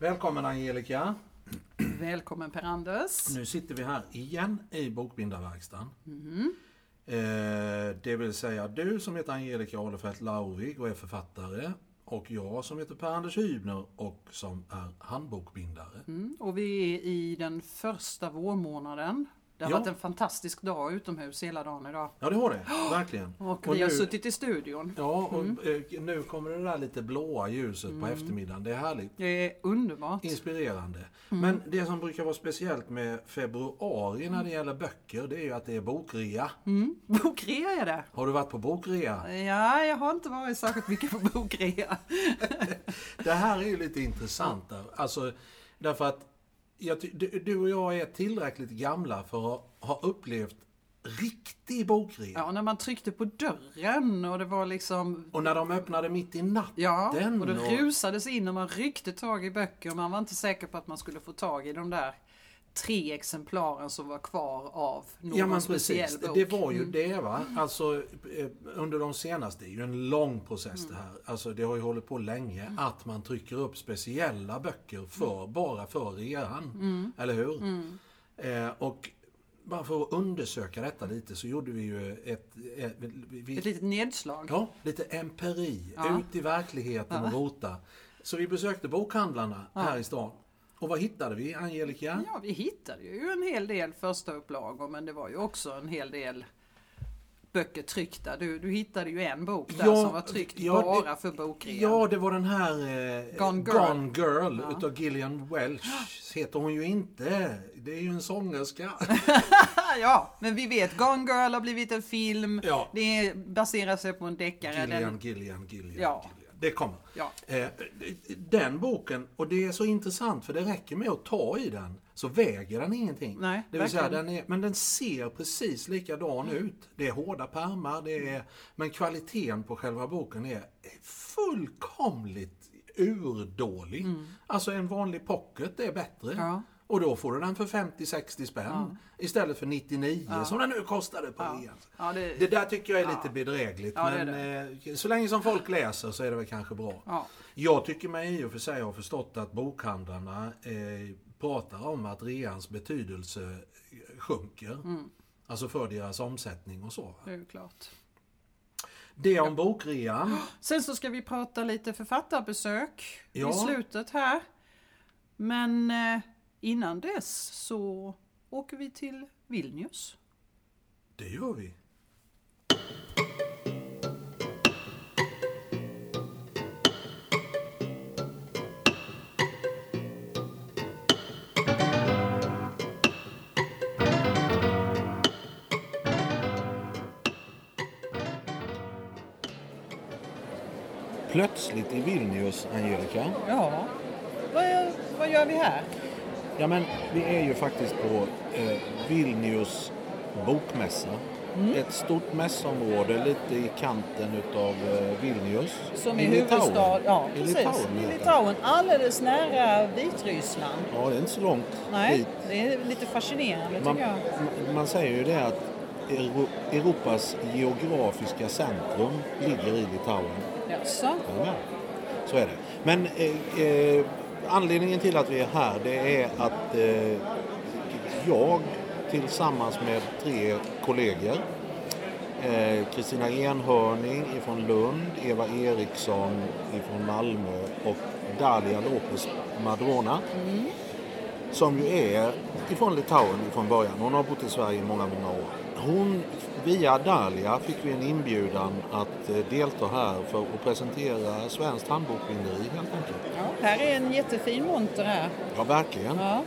Välkommen Angelica. Välkommen Per-Anders. Nu sitter vi här igen i Bokbindarverkstan. Mm. Eh, det vill säga du som heter Angelica Adlerfeldt Laurvig och är författare. Och jag som heter Per-Anders Hybner och som är handbokbindare. Mm. Och vi är i den första vårmånaden. Det har Ja. varit en fantastisk dag utomhus hela dagen idag. Ja det har det, verkligen. Och, Och vi har nu- suttit i studion. Ja, och eh, nu kommer det där lite blåa ljuset på eftermiddagen. Det är härligt. Det är underbart. Inspirerande. Men det som brukar vara speciellt med februari när det gäller böcker, det är ju att det är bokrea. Mm. Bokrea är det. Har du varit på bokrea? Ja, jag har inte varit särskilt mycket på bokrea. Det här är ju lite intressant. Alltså, därför att jag, du, du och jag är tillräckligt gamla för att ha upplevt riktig bokrea. Ja, när man tryckte på dörren och det var liksom Och när de öppnade mitt i natten. Ja, och det rusades in och man ryckte tag i böcker och man var inte säker på att man skulle få tag i de där tre exemplaren som var kvar av någon Ja men speciell precis, bok. det var ju det va. Alltså eh, under de senaste, det är ju en lång process det här. Alltså det har ju hållit på länge att man trycker upp speciella böcker för, bara för rean. Eller hur? Eh, och bara för att undersöka detta lite så gjorde vi ju ett... ett, vi, Ett litet nedslag. Ja, lite empiri. Ja. Ut i verkligheten och rota. Så vi besökte bokhandlarna här i stan. Och vad hittade vi, Angelica? Ja, vi hittade ju en hel del första upplagor men det var ju också en hel del böcker tryckta. Du, du hittade ju en bok där Ja, som var tryckt ja, bara det- för bokrean. Ja, det var den här eh, Gone Girl. Girl utav Gillian Welch. Heter hon ju inte. Det är ju en sångerska. ja, men vi vet, Gone Girl har blivit en film. Ja. Det baserar sig på en deckare. Gillian, Den, Gillian, Gillian, Ja. Gillian. Det kommer. ja. Eh, den boken, och det är så intressant för det räcker med att ta i den så väger den ingenting. Nej, det vill säga, den är, men den ser precis likadan ut. Det är hårda pärmar, det är, men kvaliteten på själva boken är fullkomligt urdålig. Alltså en vanlig pocket är bättre. Mm. Ja. Och då får du den för 50-60 spänn istället för 99 som den nu kostade på rean. Ja, det, Det där tycker jag är lite bedrägligt. Ja, det men Eh, så länge som folk läser så är det väl kanske bra. Ja. Jag tycker mig i och för sig ha förstått att bokhandlarna eh, pratar om att reans betydelse sjunker. Mm. Alltså för deras omsättning och så. det är klart. Det om bokrean. Sen så ska vi prata lite författarbesök Ja. i slutet här. Men eh, innan dess så åker vi till Vilnius. Det gör vi. Plötsligt i Vilnius, Angelica. Ja, vad, vad gör vi här? Ja, men vi är ju faktiskt på eh, Vilnius bokmässa. Mm. Ett stort mässområde lite i kanten utav eh, Vilnius. Som Litauen. huvudstad, ja I precis. Litauen, I. Litauen, alldeles nära Vitryssland. Ja, det är inte så långt Nej, dit. det är lite fascinerande Man, tycker jag. man säger ju det att Euro- Europas geografiska centrum ligger i Litauen. Jaså? Ja, så är det. Men eh, eh, anledningen till att vi är här det är att eh, jag tillsammans med tre kollegor eh, Kristina Enhörning ifrån Lund, Eva Eriksson ifrån Malmö och Dalia Lopez Madrona som ju är ifrån Litauen från början. Hon har bott i Sverige i många, många år. Hon, via Dalia fick vi en inbjudan att eh, delta här för att presentera svenskt handbokbinderi helt enkelt. Ja, här är en jättefin monter här. Ja, verkligen. Ja.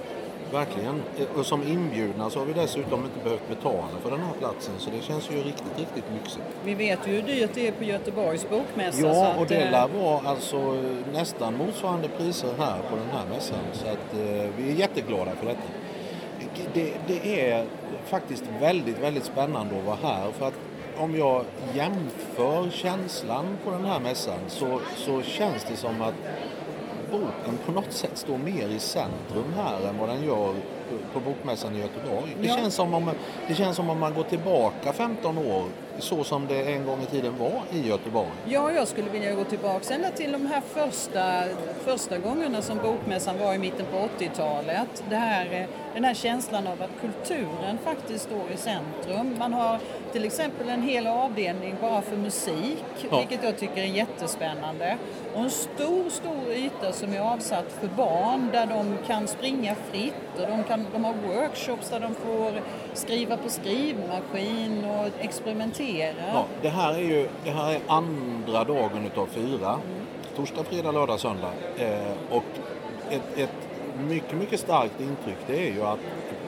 Verkligen. Eh, Och som inbjudna så har vi dessutom inte behövt betala för den här platsen så det känns ju riktigt, riktigt lyxigt. Vi vet ju hur dyrt det är på Göteborgs bokmässa. Ja, att, och det eh, lär vara alltså nästan motsvarande priser här på den här mässan. Så att eh, vi är jätteglada för detta. Det, det är faktiskt väldigt, väldigt spännande att vara här för att om jag jämför känslan på den här mässan så, så känns det som att boken på något sätt står mer i centrum här än vad den gör på Bokmässan i Göteborg. Det, Ja. känns som om, det känns som om man går tillbaka 15 år så som det en gång i tiden var i Göteborg. Ja, jag skulle vilja gå tillbaka ända till de här första, första gångerna som Bokmässan var i mitten på 80-talet. Det här, eh, den här känslan av att kulturen faktiskt står i centrum. Man har till exempel en hel avdelning bara för musik, Ja. vilket jag tycker är jättespännande. Och en stor, stor yta som är avsatt för barn där de kan springa fritt och de, kan, de har workshops där de får skriva på skrivmaskin och experimentera. Ja, det här är ju det här är andra dagen utav fyra. Torsdag, fredag, lördag, söndag. Eh, och ett, ett mycket, mycket starkt intryck det är ju att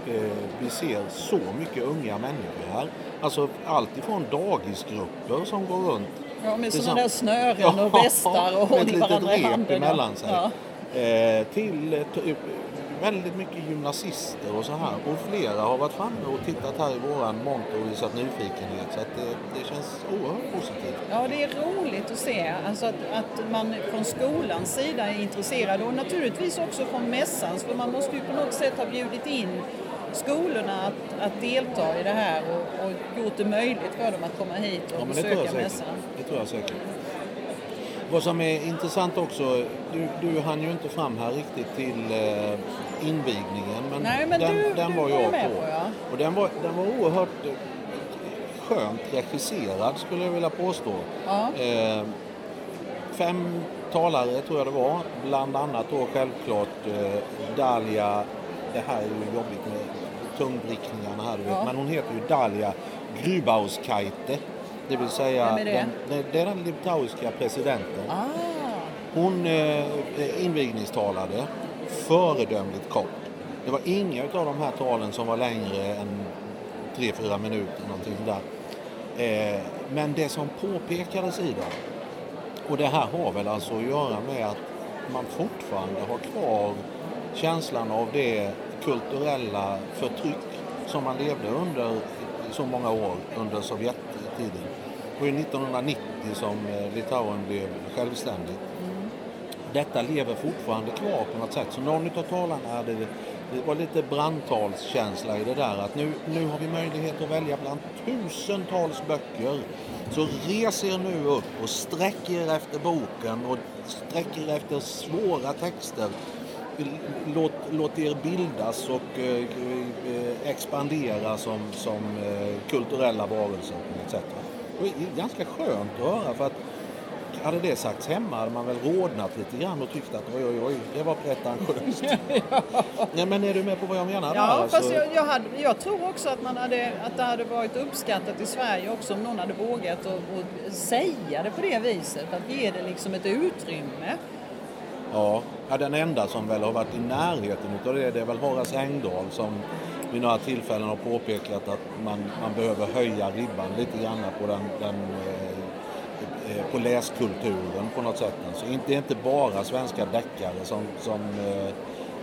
eh, vi ser så mycket unga människor här. Alltså allt ifrån dagisgrupper som går runt. Ja, med sådana där snören och västar och håller varandra i handen. emellan sig. Ja. Eh, till eh, väldigt mycket gymnasister och så här. Och flera har varit framme och tittat här i våran monter och visat nyfikenhet. Så att det, det känns oerhört positivt. ja, det är roligt att se alltså att, att man från skolans sida är intresserad och naturligtvis också från mässans för man måste ju på något sätt ha bjudit in skolorna att, att delta i det här och, och gjort det möjligt för dem att komma hit och Ja, besöka mässan. Det tror jag säkert. Vad som är intressant också, du, du hann ju inte fram här riktigt till eh, invigningen. Men, Nej, men den, du- den du var var jag på. på, ja. Och den var, den var oerhört eh, skönt regisserad skulle jag vilja påstå. Ja. Eh, fem talare tror jag det var, bland annat då självklart eh, Dalia, det här är ju jobbigt med tungvrickningarna här du vet, Ja. men hon heter ju Dalia Grubauskaite. Det vill säga, Vem är det? Den, det är den litauiska presidenten. Ah, Hon eh, invigningstalade föredömligt kort. Det var inga av de här talen som var längre än 3-4 minuter. Någonting där. Eh, men det som påpekades i dem, och det här har väl alltså att göra med att man fortfarande har kvar känslan av det kulturella förtryck som man levde under så många år under Sovjettiden. Det var ju 1990 som eh, Litauen blev självständigt. Detta lever fortfarande kvar på något sätt. Så någon av talarna hade, det var lite brandtalskänsla i det där att nu, nu har vi möjlighet att välja bland tusentals böcker. Så res er nu upp och sträck er efter boken och sträck er efter svåra texter. Låt, låt er bildas och eh, expandera som, som eh, kulturella varelser på något sätt. Det är ganska skönt att höra för att hade det sagts hemma hade man väl rodnat lite grann och tyckt att oj, oj, oj, det var pretentiöst. Nej, men är du med på vad jag menar? där? Ja, Alltså, fast jag, jag, hade, jag tror också att, man hade, att det hade varit uppskattat i Sverige också om någon hade vågat att, att säga det på det viset. Att ge det liksom ett utrymme. ja, ja, den enda som väl har varit i närheten utav det, det är väl Horace Engdahl som vid några tillfällen har påpekat att man, man behöver höja ribban lite grann på den, den eh, på läskulturen på något sätt. Alltså inte, det är inte bara svenska deckare som, som eh,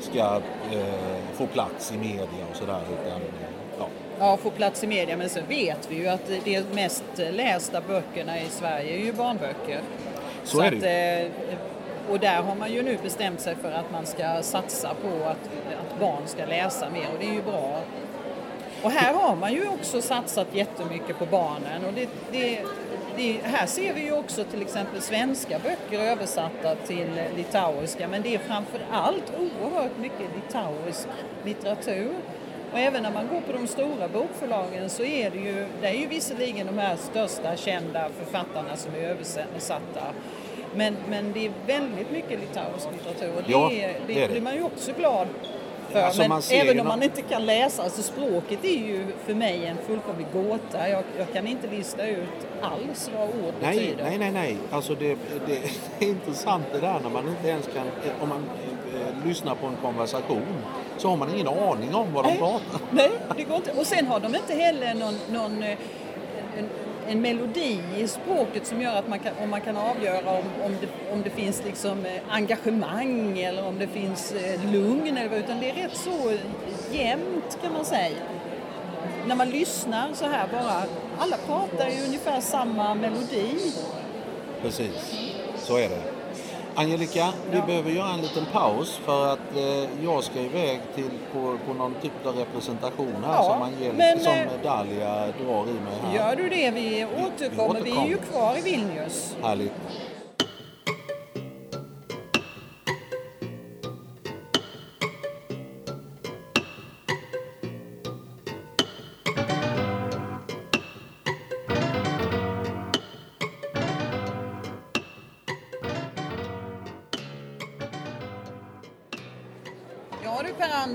ska eh, få plats i media och sådär utan eh, ja, Ja, få plats i media. Men så vet vi ju att de mest lästa böckerna i Sverige är ju barnböcker. Så är det att, eh, Och där har man ju nu bestämt sig för att man ska satsa på att, att barn ska läsa mer och det är ju bra. Och här har man ju också satsat jättemycket på barnen och det, det, det, här ser vi ju också till exempel svenska böcker översatta till litauiska men det är framför allt oerhört mycket litauisk litteratur. Och även när man går på de stora bokförlagen så är det ju, det är ju visserligen de här största kända författarna som är översatta. Men, men det är väldigt mycket litauisk litteratur och det, Ja, är, det, det det. blir man ju också glad för. Alltså, men även om man inte kan läsa, alltså språket är ju för mig en fullkomlig gåta. Jag, jag kan inte lista ut alls vad ord Nej, betyder. nej, nej, nej. Alltså det, det, det är intressant det där när man inte ens kan, om man eh, lyssnar på en konversation så har man ingen aning om vad de Nej. pratar. Nej, det går inte. Och sen har de inte heller någon, någon eh, en, en melodi i språket som gör att man kan, om man kan avgöra om, om, det, om det finns liksom eh, engagemang eller om det finns eh, lugn. Eller, utan det är rätt så jämnt kan man säga. När man lyssnar så här bara, alla pratar ju ungefär samma melodi. Precis, så är det. Angelica, vi behöver göra en liten paus för att eh, jag ska iväg till på, på någon typ av representation här Ja, som, Angel, men, som eh, Dalia drar i mig här. Gör du det? Vi återkommer. Vi är ju återkommer. kvar i Vilnius. Härligt.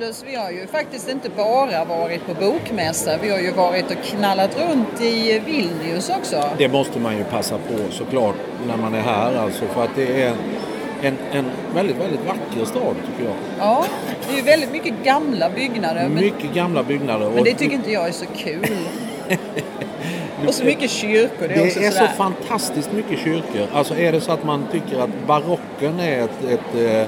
Per-Anders, vi har ju faktiskt inte bara varit på bokmässa. Vi har ju varit och knallat runt i Vilnius också. Det måste man ju passa på såklart när man är här alltså för att det är en, en väldigt, väldigt vacker stad tycker jag. Ja, det är ju väldigt mycket gamla byggnader. Men, Mycket gamla byggnader. men det tycker inte jag är så kul. och så mycket kyrkor. Det är, Det är så fantastiskt mycket kyrkor. Alltså är det så att man tycker att barocken är ett, ett, eh,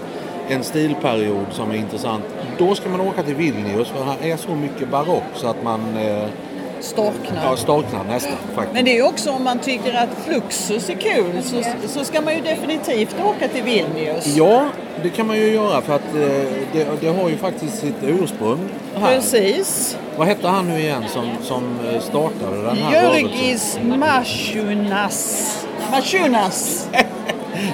en stilperiod som är intressant. Då ska man åka till Vilnius för här är så mycket barock så att man eh, Storknar. ja, storknar nästan faktiskt. Men det är ju också om man tycker att Fluxus är kul så, så ska man ju definitivt åka till Vilnius. Ja, det kan man ju göra för att eh, det, det har ju faktiskt sitt ursprung här. Precis. Vad hette han nu igen som, som eh, startade den här? Jörgis Mashunas. Mashunas.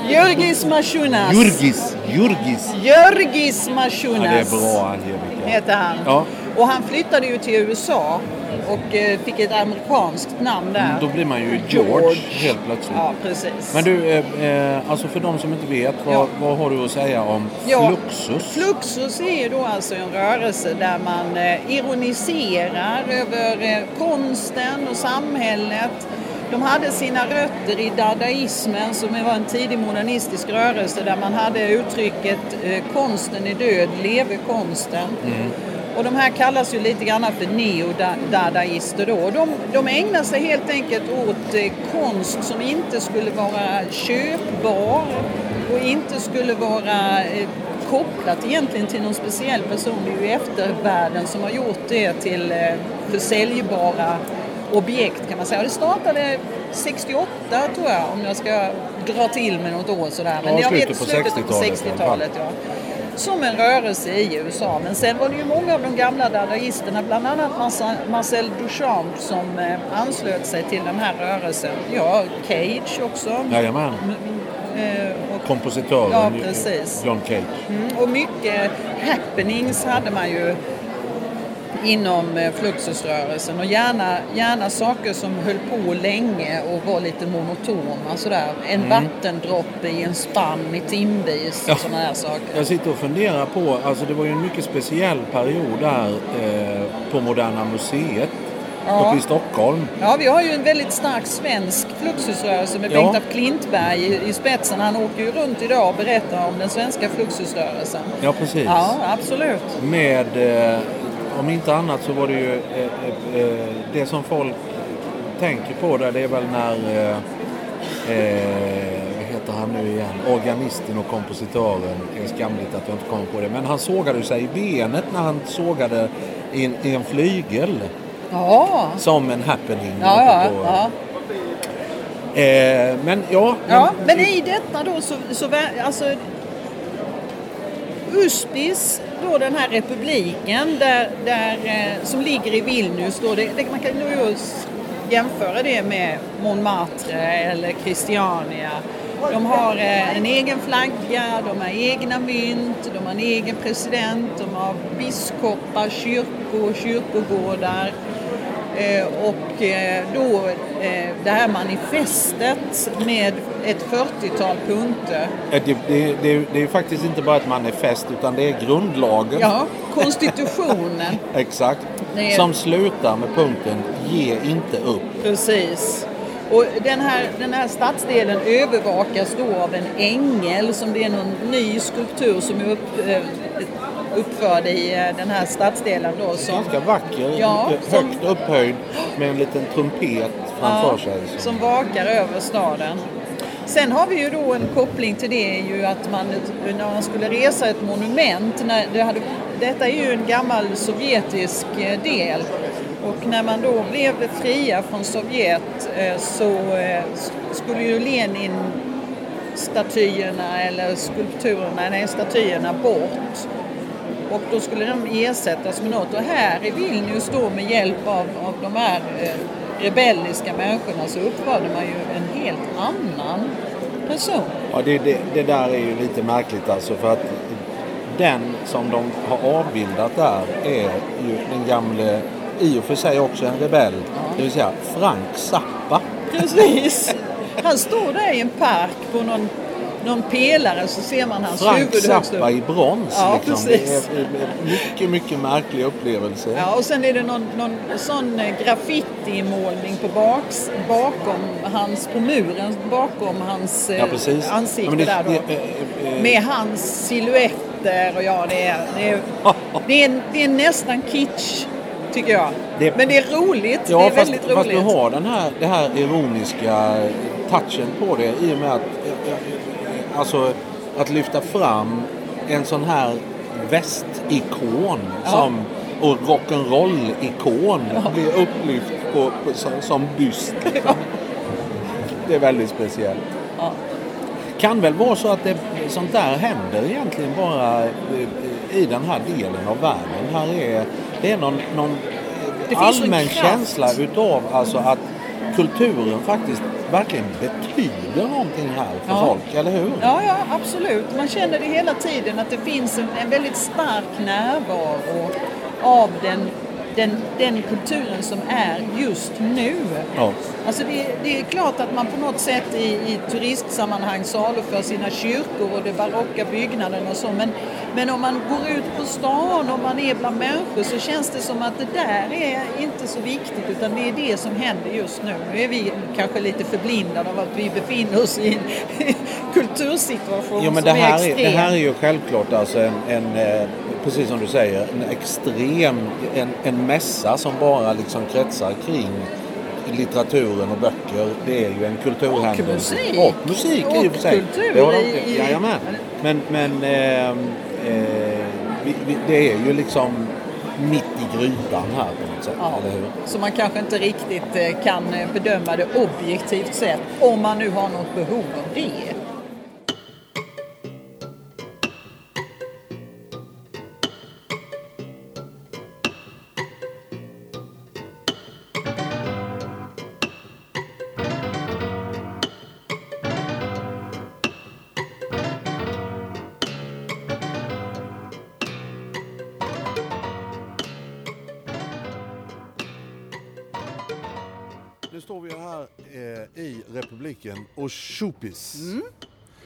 Jörgis Mashunas. Jurgis. Jurgis. Jörgis Ja, Mashunas. det är bra Angelica. Heter han. Ja. Och han flyttade ju till USA och eh, fick ett amerikanskt namn där. Mm, Då blir man ju George, helt plötsligt. Ja, precis. Men du, eh, eh, alltså för de som inte vet, vad, Ja. vad har du att säga om Ja, Fluxus? Fluxus är ju då alltså en rörelse där man eh, ironiserar över konsten och samhället. De hade sina rötter i dadaismen som var en tidig modernistisk rörelse där man hade uttrycket eh, konsten är död, leve konsten. Och de här kallas ju lite grann för neodadaister då. De, de ägnar sig helt enkelt åt eh, konst som inte skulle vara köpbar och inte skulle vara eh, kopplat egentligen till någon speciell person. Det är ju eftervärlden som har gjort det till försäljbara objekt kan man säga. Och det startade 68 tror jag om jag ska dra till med något år sådär. Ja, jag slutet på 60-talet i alla fall. 60-talet ja. Som en rörelse i USA. Men sen var det ju många av de gamla dadaisterna, bland annat Marcel- Duchamp som eh, anslöt sig till den här rörelsen. Ja, Cage också. Jajamän. Eh, och Kompositören Ja, precis. John Cage. Mm, och mycket happenings hade man ju inom eh, Fluxusrörelsen och gärna, gärna saker som höll på länge och var lite monotona sådär. En vattendroppe i en spann i timvis och Ja. sådana här saker. Jag sitter och funderar på, alltså det var ju en mycket speciell period där eh, på Moderna Museet Ja. uppe i Stockholm. Ja, vi har ju en väldigt stark svensk Fluxusrörelse med Ja. Bengt af Klintberg i, i spetsen. Han åker ju runt idag och berättar om den svenska Fluxusrörelsen. Ja, precis. Ja, absolut. Med, eh, om inte annat så var det ju eh, eh, eh, det som folk tänker på där, det är väl när eh, eh, vad heter han nu igen? Organisten och kompositören. Det är skamligt att jag inte kommer på det. Men han sågade sig i benet när han sågade i en, i en flygel. Ja, Som en happening. ja, på- ja. Eh, men ja, Ja, men i detta då så, så alltså Uspis, då den här republiken där, där, eh, som ligger i Vilnius, då, det, det, man kan nog jämföra det med Montmartre eller Christiania. De har eh, en egen flagga, de har egna mynt, de har en egen president, de har biskopar, kyrkor, kyrkogårdar. Eh, och eh, då eh, det här manifestet med ett 40-tal punkter. Det, det, det, det är faktiskt inte bara ett manifest utan det är grundlagen. Ja, konstitutionen. Exakt. Är- Som slutar med punkten Ge inte upp. Precis. Och den här, den här stadsdelen övervakas då av en ängel som det är någon ny skulptur som är upp, uppförd i eh, den här stadsdelen då. Som, Ganska vacker, Ja, högt som- upphöjd med en liten trumpet framför Ja, sig. som vakar över staden. Sen har vi ju då en koppling till det ju att man när man skulle resa ett monument, när det hade, detta är ju en gammal sovjetisk eh, del och när man då blev fria från Sovjet eh, så skulle ju Lenin statyerna eller skulpturerna, nej statyerna bort. Och då skulle de ersättas med något. Och här i Vilnius då med hjälp av, av de här eh, rebelliska människorna så uppförde man ju en helt annan person. Ja, det, det, det där är ju lite märkligt alltså för att den som de har avbildat där är ju den gamle, i och för sig också en rebell, det vill säga Frank Zappa. Precis. Han står där i en park på någon, någon pelare så ser man hans Frank huvud upp. Zappa i brons. Ja, liksom. precis. Det är mycket, mycket märklig upplevelse. Ja, och sen är det någon, någon sån eh, graffitimålning på baks, bakom hans, på muren bakom hans eh, Ja, precis. ansikte Ja, det- där då. det- eh, eh, Med hans silhuetter och ja, det är, det är, det är, det är nästan kitsch tycker jag. Det- Men det är roligt. Ja, det är fast, väldigt fast roligt. du har den här, det här ironiska touchen på det i och med att alltså, att lyfta fram en sån här västikon Ja. som, och rock'n'roll-ikon blir upplyft på, på, som, som byst. Liksom. Det är väldigt speciellt. Ja. Kan väl vara så att det, sånt där händer egentligen bara eh, i den här delen av världen. Här är, det är någon, någon allmän känsla utav alltså att kulturen faktiskt verkligen betyder någonting här för Ja. folk, eller hur? Ja, ja, absolut. Man känner det hela tiden att det finns en, en väldigt stark närvaro av den, den, den kulturen som är just nu. Ja. Alltså det, det är klart att man på något sätt i, i turistsammanhang saluför sina kyrkor och de barocka byggnaderna och så. Men, men om man går ut på stan och man är bland människor så känns det som att det där är inte så viktigt utan det är det som händer just nu. Nu är vi kanske lite förblindade av att vi befinner oss i en kultursituation Jo, men som det här, är är, extrem. det här är ju självklart alltså en, en eh, precis som du säger, en extrem, en, en mässa som bara liksom kretsar kring litteraturen och böcker. Det är ju en kulturhändelse. musik. Och musik i och för sig. Och kultur Det har de- i- Jajamän. Men, men ehm, eh, vi, vi, det är ju liksom mitt i grytan här på något sätt, Ja. eller hur? Så man kanske inte riktigt eh, kan eh, bedöma det objektivt sett om man nu har något behov av det. Republiken Oshupis.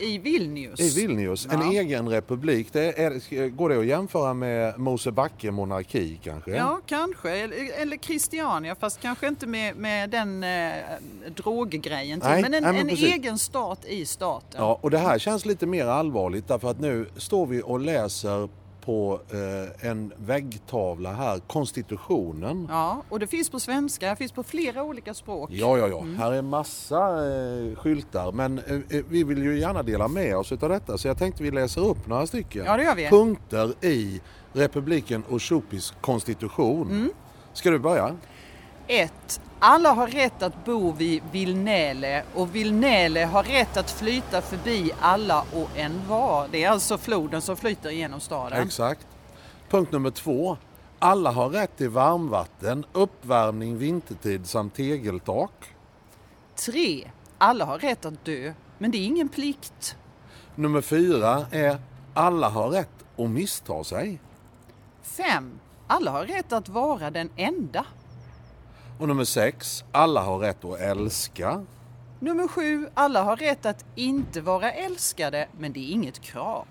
I Vilnius. I Vilnius, en Ja. egen republik. Det är, går det att jämföra med Mosebacke monarki kanske? Ja, kanske. Eller, eller Christiania, fast kanske inte med, med den eh, droggrejen. till. Nej, men en, nej, men en egen stat i staten. Ja, och det här känns lite mer allvarligt därför att nu står vi och läser på eh, en väggtavla här, konstitutionen. Ja, och det finns på svenska, det finns på flera olika språk. Ja, ja, ja. Mm. Här är massa eh, skyltar men eh, eh, vi vill ju gärna dela med oss av detta så jag tänkte vi läser upp några stycken Ja, det gör vi. punkter i republiken Oshupis konstitution. Mm. Ska du börja? 1. Alla har rätt att bo vid Vilnäle och Vilnäle har rätt att flyta förbi alla och en var. Det är alltså floden som flyter genom staden. Exakt. Punkt nummer två. Alla har rätt till varmvatten, uppvärmning vintertid samt tegeltak. 3. Alla har rätt att dö, men det är ingen plikt. Nummer fyra är alla har rätt att missta sig. 5. Alla har rätt att vara den enda. Och nummer sex, alla har rätt att älska. Nummer 7. Alla har rätt att inte vara älskade, men det är inget krav.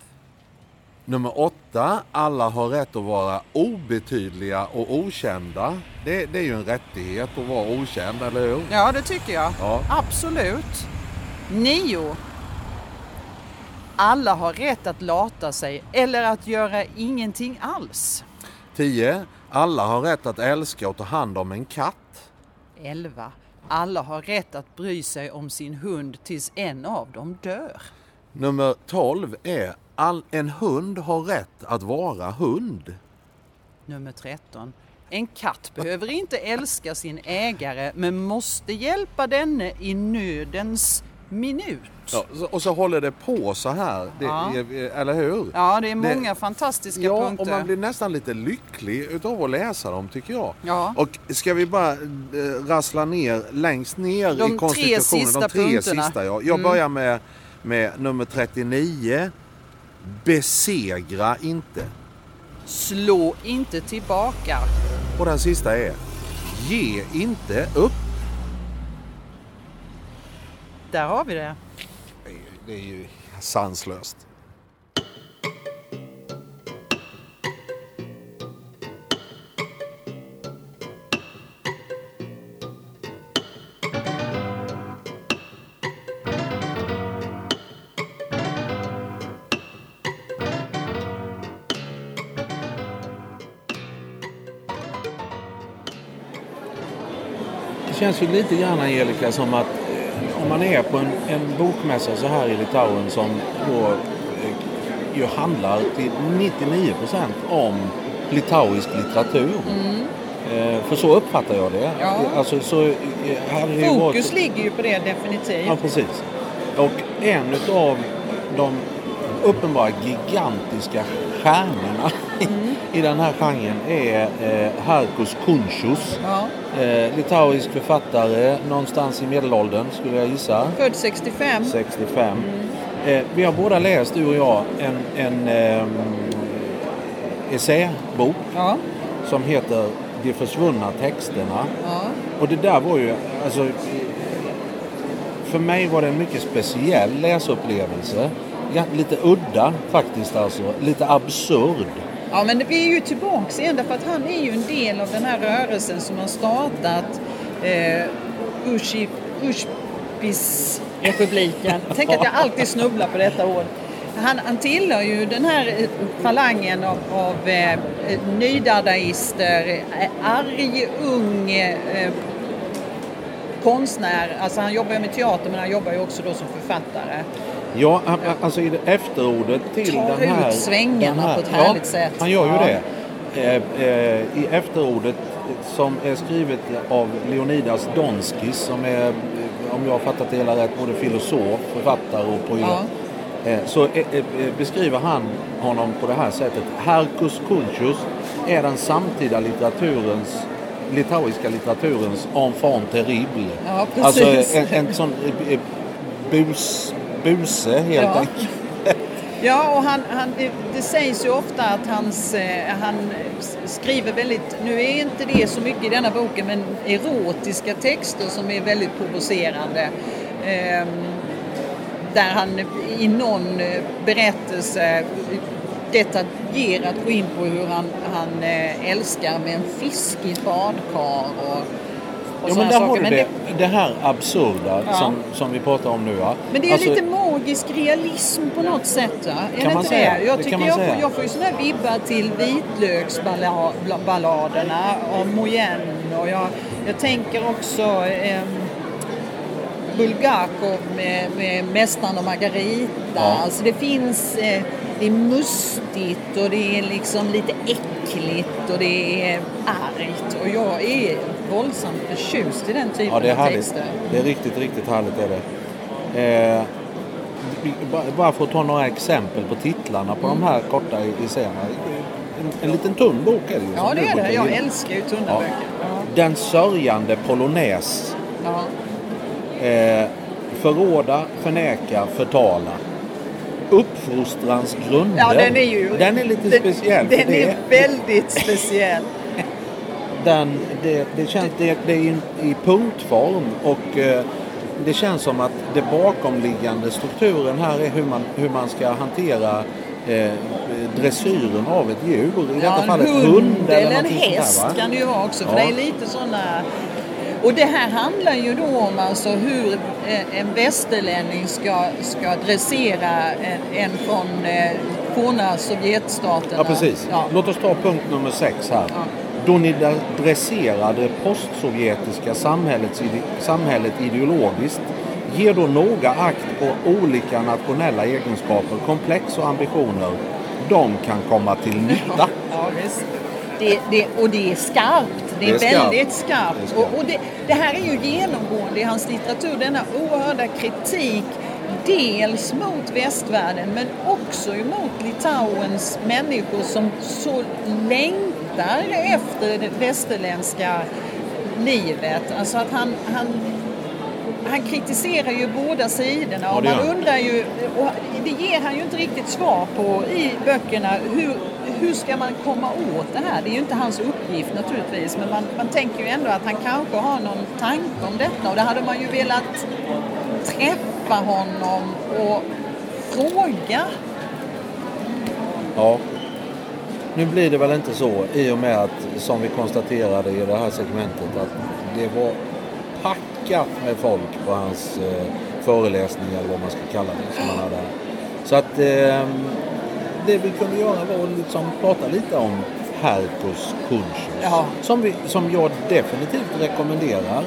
Nummer åtta, alla har rätt att vara obetydliga och okända. Det, det är ju en rättighet att vara okänd, eller hur? Ja, det tycker jag. Ja. Absolut. 9. Alla har rätt att lata sig eller att göra ingenting alls. 10. Alla har rätt att älska och ta hand om en katt. 11. Alla har rätt att bry sig om sin hund tills en av dem dör. Nummer 12 är all, en hund har rätt att vara hund. Nummer 13. En katt behöver inte älska sin ägare men måste hjälpa denne i nödens minut. Ja, och så håller det på så här, det, Ja. eller hur? Ja, det är många fantastiska Ja, punkter. och man blir nästan lite lycklig utav att läsa dem tycker jag. Ja. Och ska vi bara eh, rassla ner längst ner De i konstitutionen, de tre punkterna. Mm. sista. Ja. Jag börjar med, med nummer 39. Besegra inte. Slå inte tillbaka. Och den sista är Ge inte upp. Där har vi det. Det är ju- sanslöst. Det känns ju lite grann Angelica som att man är på en, en bokmässa så här i Litauen som då eh, ju handlar till 99 procent om litauisk litteratur. Eh, för så uppfattar jag det. Ja. Alltså, så, eh, ju varit- Fokus ligger ju på det definitivt. Ja, precis. Och en av de uppenbara gigantiska stjärnorna i den här genren är eh, Harkus Kunchus. Ja. Eh, litauisk författare, någonstans i medelåldern skulle jag gissa. Född 65. 65. Eh, vi har båda läst, du och jag, en, en eh, essäbok Ja. som heter De försvunna texterna. ja. Och det där var ju, alltså, för mig var det en mycket speciell läsupplevelse. Ja, lite udda faktiskt alltså, lite absurd. Ja, men vi är ju tillbaks igen därför att han är ju en del av den här rörelsen som har startat eh, Ushi, Ushpis-republiken. Tänk att jag alltid snubblar på detta ord. Han, han tillhör ju den här eh, falangen av, av eh, eh, nydadaister, eh, arg, ung eh, konstnär. Alltså han jobbar ju med teater men han jobbar ju också då som författare. Ja, han- alltså i det efterordet till Tar den här... ut svängarna här, på ett härligt sätt. han gör ju Ja. det. Eh, eh, I efterordet som är skrivet av Leonidas Donskis som är, eh, om jag har fattat det hela rätt, både filosof, författare och poet. Ja. Eh, så eh, eh, beskriver han honom på det här sättet. Harkus Kulchus är den samtida litteraturens litauiska litteraturens enfant terrible. Ja, alltså precis. en, en sån bus, buse helt Ja. enkelt. Ja, och han, han, det, sägs ju ofta att hans, eh, han skriver väldigt, nu är inte det så mycket i denna boken, men erotiska texter som är väldigt provocerande. Ehm, där han i någon eh, berättelse detaljerat går in på hur han, han eh, älskar med en fisk i ett badkar och, och Ja, men där har du det, det, det här absurda Ja. som, som vi pratar om nu. Va? Men det är Alltså, lite magisk realism på något sätt va? Är Kan det man inte säga. det? Jag Det tycker jag, säga. får, jag får ju sådana här vibbar till vitlöksballaderna av Moyen och jag, jag tänker också eh, Bulgakov med, med Mästaren och Margarita. Ja. Alltså det finns, eh, det är mustigt och det är liksom lite äckligt och det är argt och jag är våldsamt förtjust i den typen Ja, det är av härligt. texter. Det är riktigt, riktigt härligt är det. Eh, bara för att ta några exempel på titlarna på Mm. de här korta essäerna. En, en liten tunn bok är det ju. Ja, det är det. Jag älskar ju tunna Ja. böcker. Ja. Den sörjande polonäs. Ja. Eh, förråda, förneka, förtala. Uppfostrans grunder. ja, den är ju... Den är lite den, speciell. Den det är väldigt speciell. Den, det, det, känns, det, det är i, punktform och eh, det känns som att det bakomliggande strukturen här är hur man, hur man ska hantera eh, dressyren av ett djur. I detta Ja, en fallet hund, hund eller en sånt där, häst va? kan det ju vara också. För Ja. det är lite sådana... Och det här handlar ju då om alltså hur eh, en västerlänning ska, ska dressera en, en från eh, forna Sovjetstaterna. Ja, precis. Ja. Låt oss ta punkt nummer sex här. Ja. Då ni dresserar det postsovjetiska samhällets, ide- samhället ideologiskt ger då noga akt på olika nationella egenskaper, komplex och ambitioner. De kan komma till nytta. Ja. Det, det, och det är skarpt Det är, Det är väldigt skarpt. Skarpt. Och, och det, här är ju genomgående i hans litteratur, denna oerhörda kritik dels mot västvärlden men också emot Litauens människor som så längtar efter det västerländska livet. Alltså att han, han han kritiserar ju båda sidorna Ja, och man undrar ju, och det ger han ju inte riktigt svar på i böckerna, hur, hur ska man komma åt det här? Det är ju inte hans uppgift naturligtvis, men man, man tänker ju ändå att han kanske har någon tanke om detta och det hade man ju velat träffa honom och fråga. Ja. Nu blir det väl inte så i och med att, som vi konstaterade i det här segmentet, att det var packat med folk på hans eh, föreläsning eller vad man ska kalla det som han hade. här. Så att eh, det vi kunde göra var att liksom prata lite om Herkus Kunschus. Ja. Som, vi, som jag definitivt rekommenderar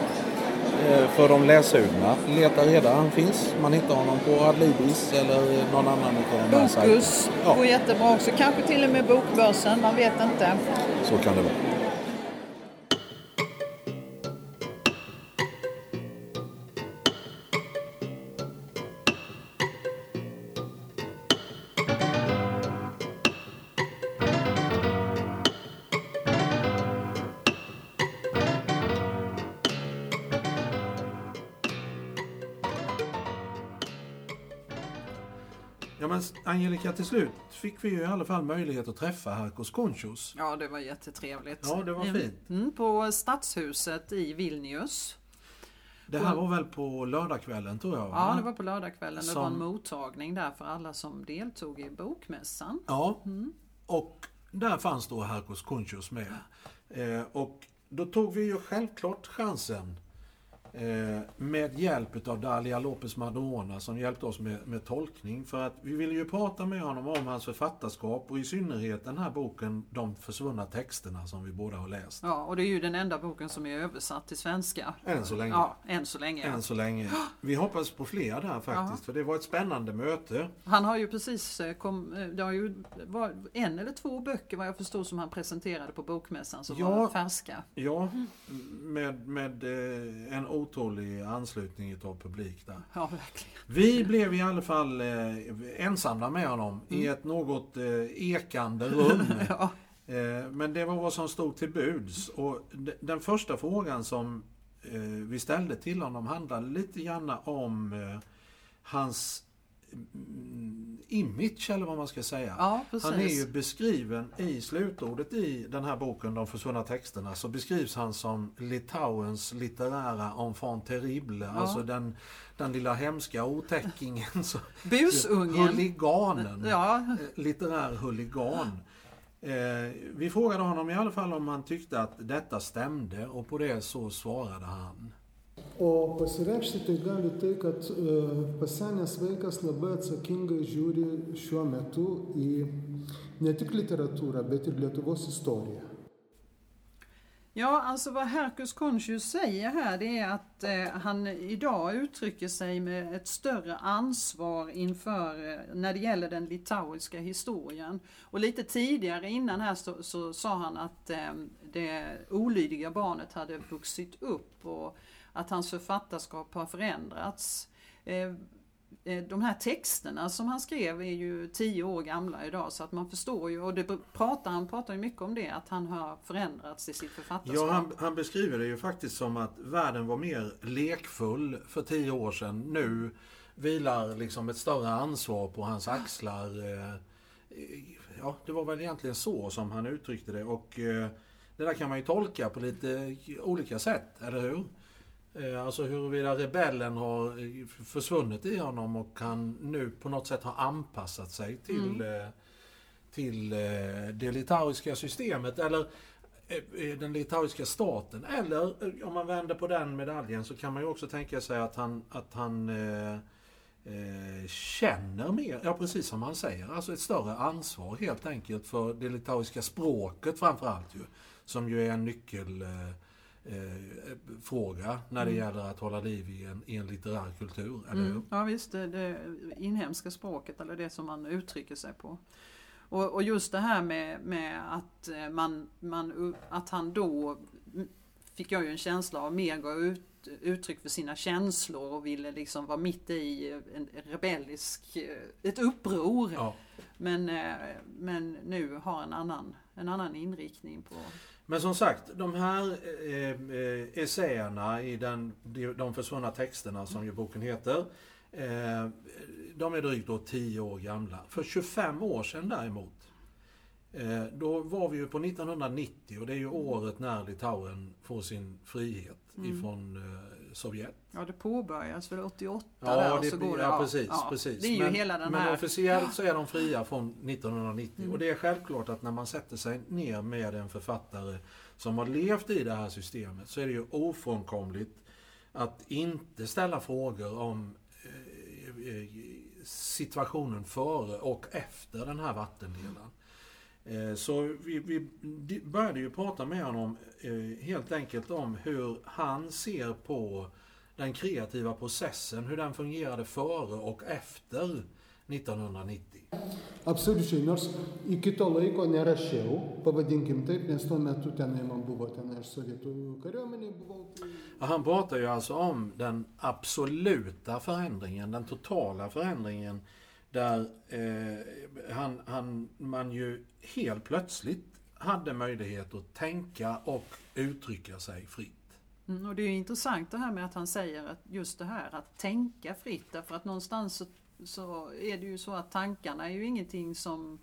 för de läsugna. Leta reda, han finns. Man hittar honom på Adlibris eller någon annan av de här. Bokus Ja. går jättebra också, kanske till och med Bokbörsen, man vet inte. Så kan det vara. Angelica, till slut fick vi ju i alla fall möjlighet att träffa Herkos Konchos. Ja, det var jättetrevligt. Ja, det var Mm. fint. Mm, på Stadshuset i Vilnius. Det här var väl på lördagskvällen tror jag? va? Ja, det var på lördagskvällen. Det var en Som- mottagning där för alla som deltog i bokmässan. Ja, och där fanns då Herkos Konchos med. Eh, och då tog vi ju självklart chansen med hjälp av Dalia Lopez Madrona som hjälpte oss med, med tolkning. För att vi ville ju prata med honom om hans författarskap och i synnerhet den här boken De försvunna texterna som vi båda har läst. Ja, och det är ju den enda boken som är översatt till svenska. Än så länge. Ja, än så länge. Än så länge. Vi hoppas på fler där faktiskt, för det var ett spännande möte. Han har ju precis eh, kom, eh, det har ju var en eller två böcker vad jag förstod som han presenterade på bokmässan som Ja. var färska. Ja, med, med eh, en otålig anslutning av publik där. Ja, verkligen. Vi blev i alla fall eh, ensamma med honom i ett något eh, ekande rum. Ja. Eh, men det var vad som stod till buds. Och den första frågan som eh, vi ställde till honom handlade lite grann om hans mm, image eller vad man ska säga. Ja. Han är ju beskriven i slutordet i den här boken, De försvunna texterna, så beskrivs han som Litauens litterära enfant terrible. Alltså den, den lilla hemska otäckingen. så- Busungen. Huliganen. Ja, Eh, Litterär huligan. Eh, vi frågade honom i alla fall om han tyckte att detta stämde och på det så svarade han. O pasireikšti tai gali tai, kad e, pasenęs vaikas labai atsakingai žiūri šiuo metu į ne tik literatūrą, bet ir Lietuvos istoriją. Ja, alltså vad Herkus Konchius säger här det är att eh, han idag uttrycker sig med ett större ansvar inför eh, när det gäller den litauiska historien. Och lite tidigare innan här så, så sa han att eh, det olydiga barnet hade vuxit upp och att hans författarskap har förändrats. Eh, eh, de här texterna som han skrev är ju tio år gamla idag så att man förstår ju, och det pratar, han pratar ju mycket om det, att han har förändrats i sitt författarskap. Ja, han, han beskriver det ju faktiskt som att världen var mer lekfull för tio år sedan. Nu vilar liksom ett större ansvar på hans axlar. Eh, ja, det var väl egentligen så som han uttryckte det. Och det där kan man ju tolka på lite olika sätt, eller hur? Eh, Alltså huruvida rebellen har försvunnit i honom och han nu på något sätt har anpassat sig till, eh, till eh, det litauiska systemet eller den litauiska staten. Eller om man vänder på den medaljen så kan man ju också tänka sig att han, att han eh, eh, känner mer, ja precis som han säger, alltså ett större ansvar helt enkelt för det litauiska språket framförallt ju. Som ju är en nyckelfråga eh, fråga när det gäller att hålla liv i en, i en litterär kultur, eller hur? Mm, ja visst, det, det inhemska språket eller det som man uttrycker sig på. Och, och just det här med, med att, eh, man, man, att han då fick jag ju en känsla av mer gav ut, uttryck för sina känslor och ville liksom vara mitt i en rebellisk, ett uppror. Ja. Men, eh, men nu har en annan, en annan inriktning på... Men som sagt, de här eh, eh, essäerna i den, de, de försvunna texterna som ju boken heter. Eh, de är drygt då 10 år gamla. För 25 år sedan däremot, eh, då var vi ju på 1990 och det är ju året när Litauen får sin frihet Mm. ifrån eh, Sovjet. Ja, det påbörjas väl 88 Ja, där och det, så går det... ja, precis, ja, precis. Det är ju men, hela den men här... officiellt så är de fria från 1990. Mm. Och det är självklart att när man sätter sig ner med en författare som har levt i det här systemet så är det ju ofrånkomligt att inte ställa frågor om eh, eh, situationen före och efter den här vattendelaren. Eh, Så vi, vi började ju prata med honom eh, helt enkelt om hur han ser på den kreativa processen, hur den fungerade före och efter 1990. Absoliučiai, nors iki to laiko nerašiau, pavadinkim taip, nes tuo metu tenai man buvo tenai aš sovietų kariuomeniai buvau. Han pratar ju alltså om den absoluta förändringen, den totala förändringen där eh, han, han, man ju helt plötsligt hade möjlighet att tänka och uttrycka sig fritt. Mm, och det är ju intressant det här med att han säger att just det här att tänka fritt därför att någonstans så, så är det ju så att tankarna är ju ingenting som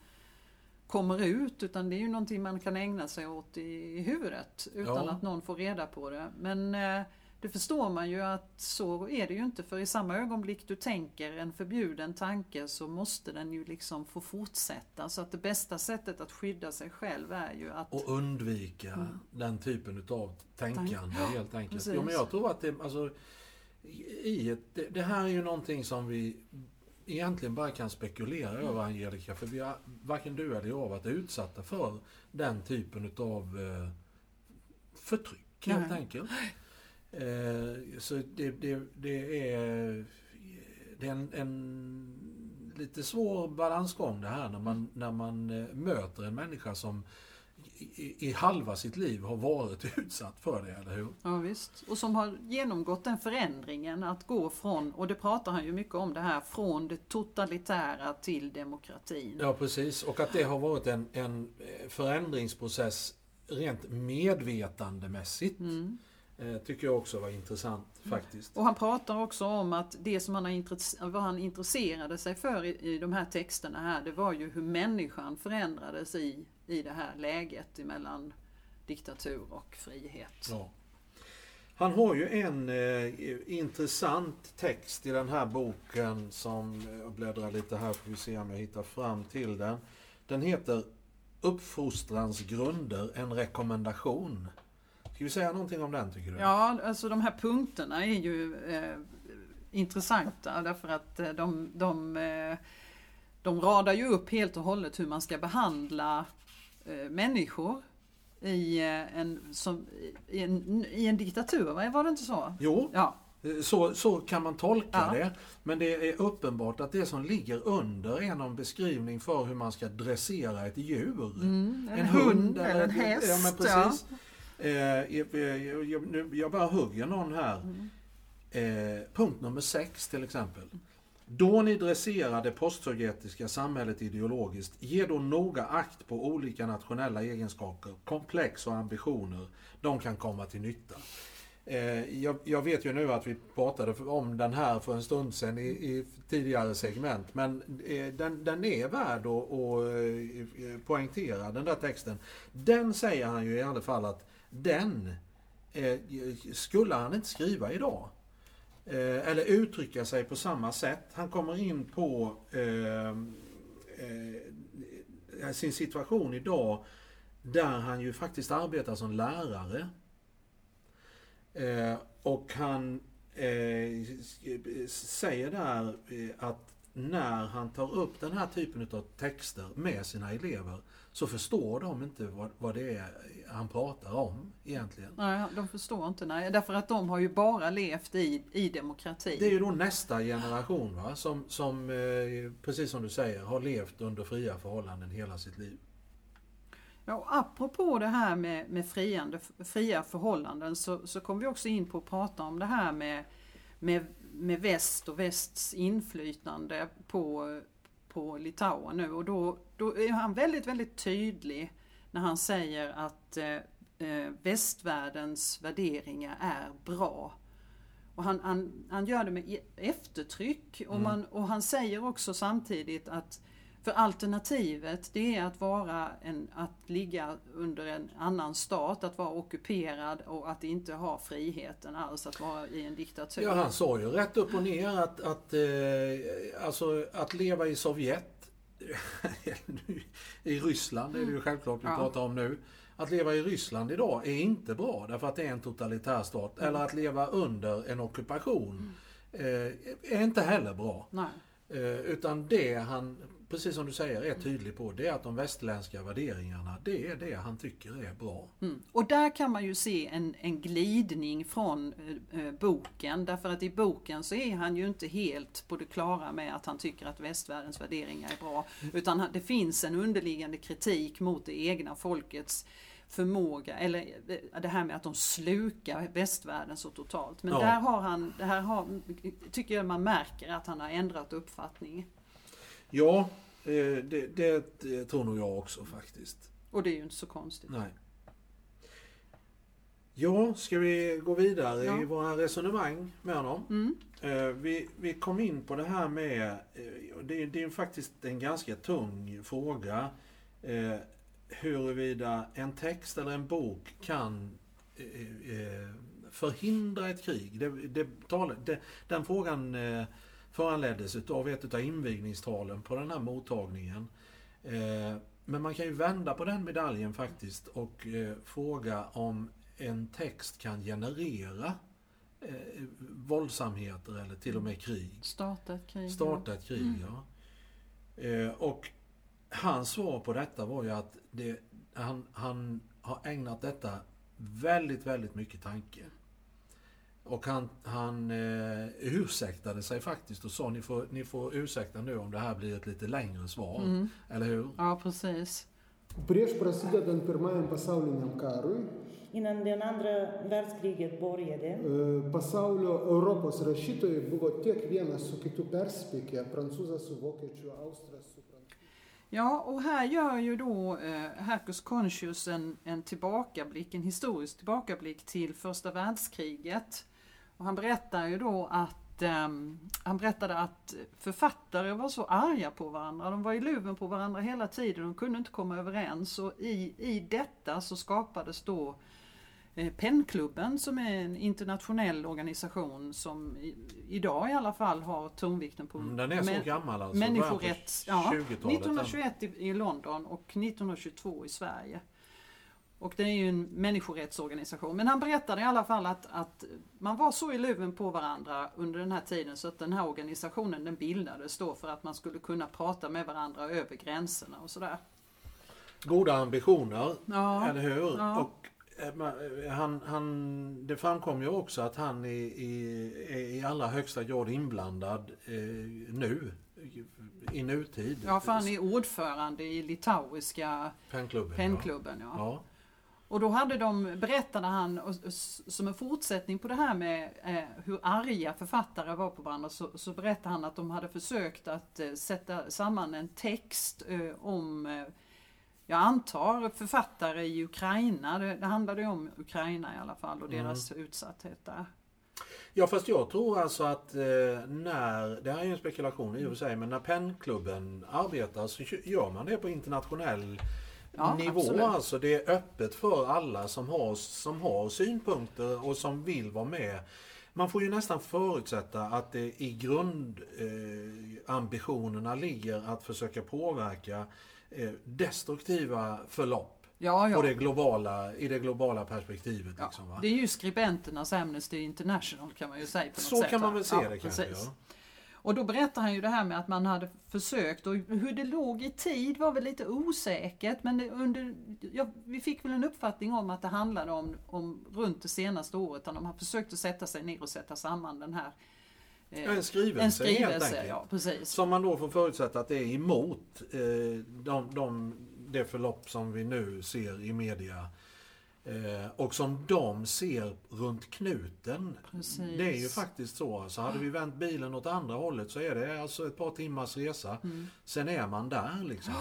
kommer ut utan det är ju någonting man kan ägna sig åt i, i huvudet utan Ja. att någon får reda på det. Men eh, det förstår man ju att så är det ju inte för i samma ögonblick du tänker en förbjuden tanke så måste den ju liksom få fortsätta. Så att det bästa sättet att skydda sig själv är ju att Och undvika den typen utav tänkande helt enkelt. Precis. Jo, men jag tror att det, alltså, i ett, det, det här är ju någonting som vi egentligen bara kan spekulera över Angelica. För vi har, varken du eller jag har varit utsatta för den typen utav eh, förtryck helt Nej. enkelt. Eh, så det, det, det är, det är en, en lite svår balansgång det här när man, när man eh, möter en människa som i, i halva sitt liv har varit utsatt för det, eller hur? Ja, visst. Och som har genomgått den förändringen att gå från, och det pratar han ju mycket om det här, från det totalitära till demokratin. Ja, precis. Och att det har varit en, en eh, förändringsprocess rent medvetandemässigt. Mm. Eh, tycker jag också var intressant faktiskt. Och han pratar också om att det som han har vad han intresserade sig för i, i de här texterna här, det var ju hur människan förändrades i, i det här läget mellan diktatur och frihet. Ja. Han har ju en eh, intressant text i den här boken som, eh, jag bläddrar lite här får vi se om jag hittar fram till den. Den heter Uppfostrans grunder, en rekommendation. Ska vi säga någonting om den tycker du? Ja, alltså de här punkterna är ju eh, intressanta därför att eh, de, de, eh, de radar ju upp helt och hållet hur man ska behandla eh, människor i, eh, en, som, i, en, i en diktatur, va? var det inte så? Jo, Ja, så, så kan man tolka Ja. det. Men det är uppenbart att det som ligger under är någon beskrivning för hur man ska dressera ett djur. mm, en, hund eller en häst. Ja, men precis. Eh, jag, jag, jag, nu- jag bara hugger någon här. Mm. Eh, punkt nummer sex till exempel. Då ni dresserar det postsovjetiska samhället ideologiskt, ge då noga akt på olika nationella egenskaper, komplex och ambitioner. De kan komma till nytta. Eh, jag, jag vet ju nu att vi pratade om den här för en stund sedan i, i tidigare segment, men eh, den, den är värd att, att eh, poängtera, den där texten. Den säger han ju i alla fall att den eh, skulle han inte skriva idag. Eh, eller uttrycka sig på samma sätt. Han kommer in på eh, eh, sin situation idag där han ju faktiskt arbetar som lärare. Eh, och han eh, säger där eh, att när han tar upp den här typen av texter med sina elever så förstår de inte vad, vad det är han pratar om egentligen. Nej, de förstår inte. Nej, därför att de har ju bara levt i, i demokrati. Det är ju då nästa generation va? som, som eh, precis som du säger, har levt under fria förhållanden hela sitt liv. Ja, och apropå det här med, med friande, fria förhållanden så, så kom vi också in på att prata om det här med, med, med väst och västs inflytande på, på Litauen nu och då, då är han väldigt, väldigt tydlig när han säger att eh, eh västvärldens värderingar är bra. Och han, han, han gör det med e-, eftertryck och, mm. man, och han säger också samtidigt att för alternativet det är att vara en, att ligga under en annan stat, att vara ockuperad och att inte ha friheten alls att vara i en diktatur. Ja, han sa ju rätt upp och ner att, att, eh, alltså, att leva i Sovjet, i Ryssland det är det ju självklart vi ja. pratar om nu. Att leva i Ryssland idag är inte bra därför att det är en totalitär stat. Mm. Eller att leva under en ockupation mm. eh, är inte heller bra. Eh, utan det han precis som du säger, är tydlig på, det är att de västerländska värderingarna, det är det han tycker är bra. Mm. Och där kan man ju se en, en glidning från eh, eh, boken, därför att i boken så är han ju inte helt på det klara med att han tycker att västvärldens värderingar är bra, utan det finns en underliggande kritik mot det egna folkets förmåga, eller eh, det här med att de slukar västvärlden så totalt. Men ja. där har han, det här har, tycker jag man märker att han har ändrat uppfattning. Ja, eh, det, det tror nog jag också faktiskt. Och det är ju inte så konstigt. Nej. Ja, ska vi gå vidare ja. i våra resonemang med honom? Mm. Eh, vi, vi kom in på det här med, eh, det, det är faktiskt en ganska tung fråga, huruvida en text eller en bok kan förhindra ett krig. Det, det, den frågan föranleddes av ett av invigningstalen på den här mottagningen. Eh, men man kan ju vända på den medaljen faktiskt och eh, fråga om en text kan generera eh, våldsamheter eller till och med krig. Starta ett krig. Starta ett krig, mm. ja. Och hans svar på detta var ju att det, han, han har ägnat detta väldigt, väldigt mycket tanke. Och han, han eh, ursäktade sig faktiskt och sa ni får, ni får ursäkta nu om det här blir ett lite längre svar. Mm. Eller hur? Ja, precis. Innan det andra världskriget började, pasaulio Europos rašytojai buvo tiek vienas su kitu perspėkę, prancūzas su vokiečiu, austras su Ja, och här gör ju då eh, Hercus Contius en, en tillbakablick, en historisk tillbakablick till första världskriget. Och han berättar ju då att um, han berättade att författare var så arga på varandra. De var i luven på varandra hela tiden. De kunde inte komma överens. Och i, i detta så skapades då eh, Pennklubben som är en internationell organisation som i, idag i alla fall har tonvikten på mm, Den är så gammal alltså? Människorätt, ja, 1921 i, i London och 1922 i Sverige. Och det är ju en människorättsorganisation. Men han berättade i alla fall att, att man var så i luven på varandra under den här tiden så att den här organisationen den bildades då för att man skulle kunna prata med varandra över gränserna och sådär. Goda ambitioner, ja, eller hur? Ja. Och eh, han, han, det framkom ju också att han är, är, är i allra högsta grad inblandad eh, nu i nutid. Ja, för han är ordförande i litauiska pennklubben. pennklubben ja. ja. Och då hade de, berättade han, och, som en fortsättning på det här med eh, hur arga författare var på varandra, så, så berättade han att de hade försökt att eh, sätta samman en text eh, om, eh, jag antar författare i Ukraina, det, det handlade ju om Ukraina i alla fall och mm. deras utsatthet där. Ja fast jag tror alltså att eh, när, det här är ju en spekulation i och för sig, men när pennklubben arbetar så gör man det på internationell ja, nivå. Absolut. Alltså det är öppet för alla som har, som har synpunkter och som vill vara med. Man får ju nästan förutsätta att det i grundambitionerna eh, ligger att försöka påverka eh, destruktiva förlopp. Ja, ja. På det globala, I det globala perspektivet. Ja, liksom, det är ju skribenternas Amnesty International kan man ju säga. På något Så sätt, kan man väl se det kanske. Ja. Och då berättar han ju det här med att man hade försökt och hur det låg i tid var väl lite osäkert men under, ja, vi fick väl en uppfattning om att det handlade om, om runt det senaste året när de har försökt att sätta sig ner och sätta samman den här eh, en skrivelse, en skrivelse helt enkelt. Ja, precis. Som man då får förutsätta att det är emot eh, de, de det förlopp som vi nu ser i media eh, och som de ser runt knuten. Precis. Det är ju faktiskt så. Alltså, hade vi vänt bilen åt andra hållet så är det alltså ett par timmars resa. Mm. Sen är man där liksom.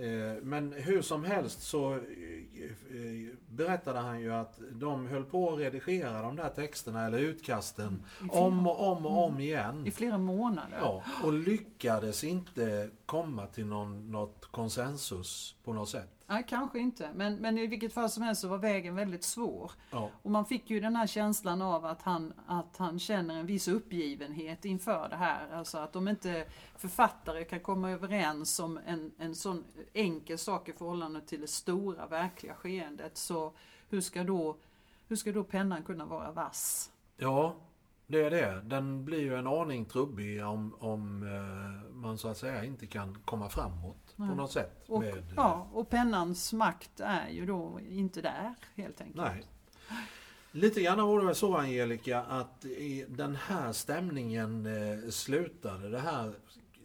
Eh, Men hur som helst så eh, eh, berättade han ju att de höll på att redigera de där texterna eller utkasten om och om och om igen. I flera månader. Ja, och lyckades inte komma till någon, något konsensus på något sätt. Nej, kanske inte. Men, men i vilket fall som helst så var vägen väldigt svår. Ja, Och man fick ju den här känslan av att han, att han känner en viss uppgivenhet inför det här. Alltså att om inte författare kan komma överens om en, en sån enkel sak i förhållande till det stora verkliga skeendet så hur ska då, hur ska då pennan kunna vara vass? ja det är det. Den blir ju en aning trubbig om, om eh, man så att säga inte kan komma framåt på något sätt. Och, med, eh, ja, och pennans makt är ju då inte där helt enkelt. Nej. Lite grann var det väl så Angelica att den här stämningen eh, slutade det här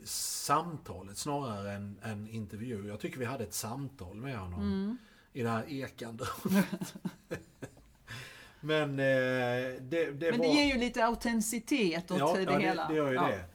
samtalet snarare än en intervju. Jag tycker vi hade ett samtal med honom Mm. i det här ekande Men eh, det, det Men var... det ger ju lite autenticitet åt ja, det ja, hela. Det, det gör ju Ja. det.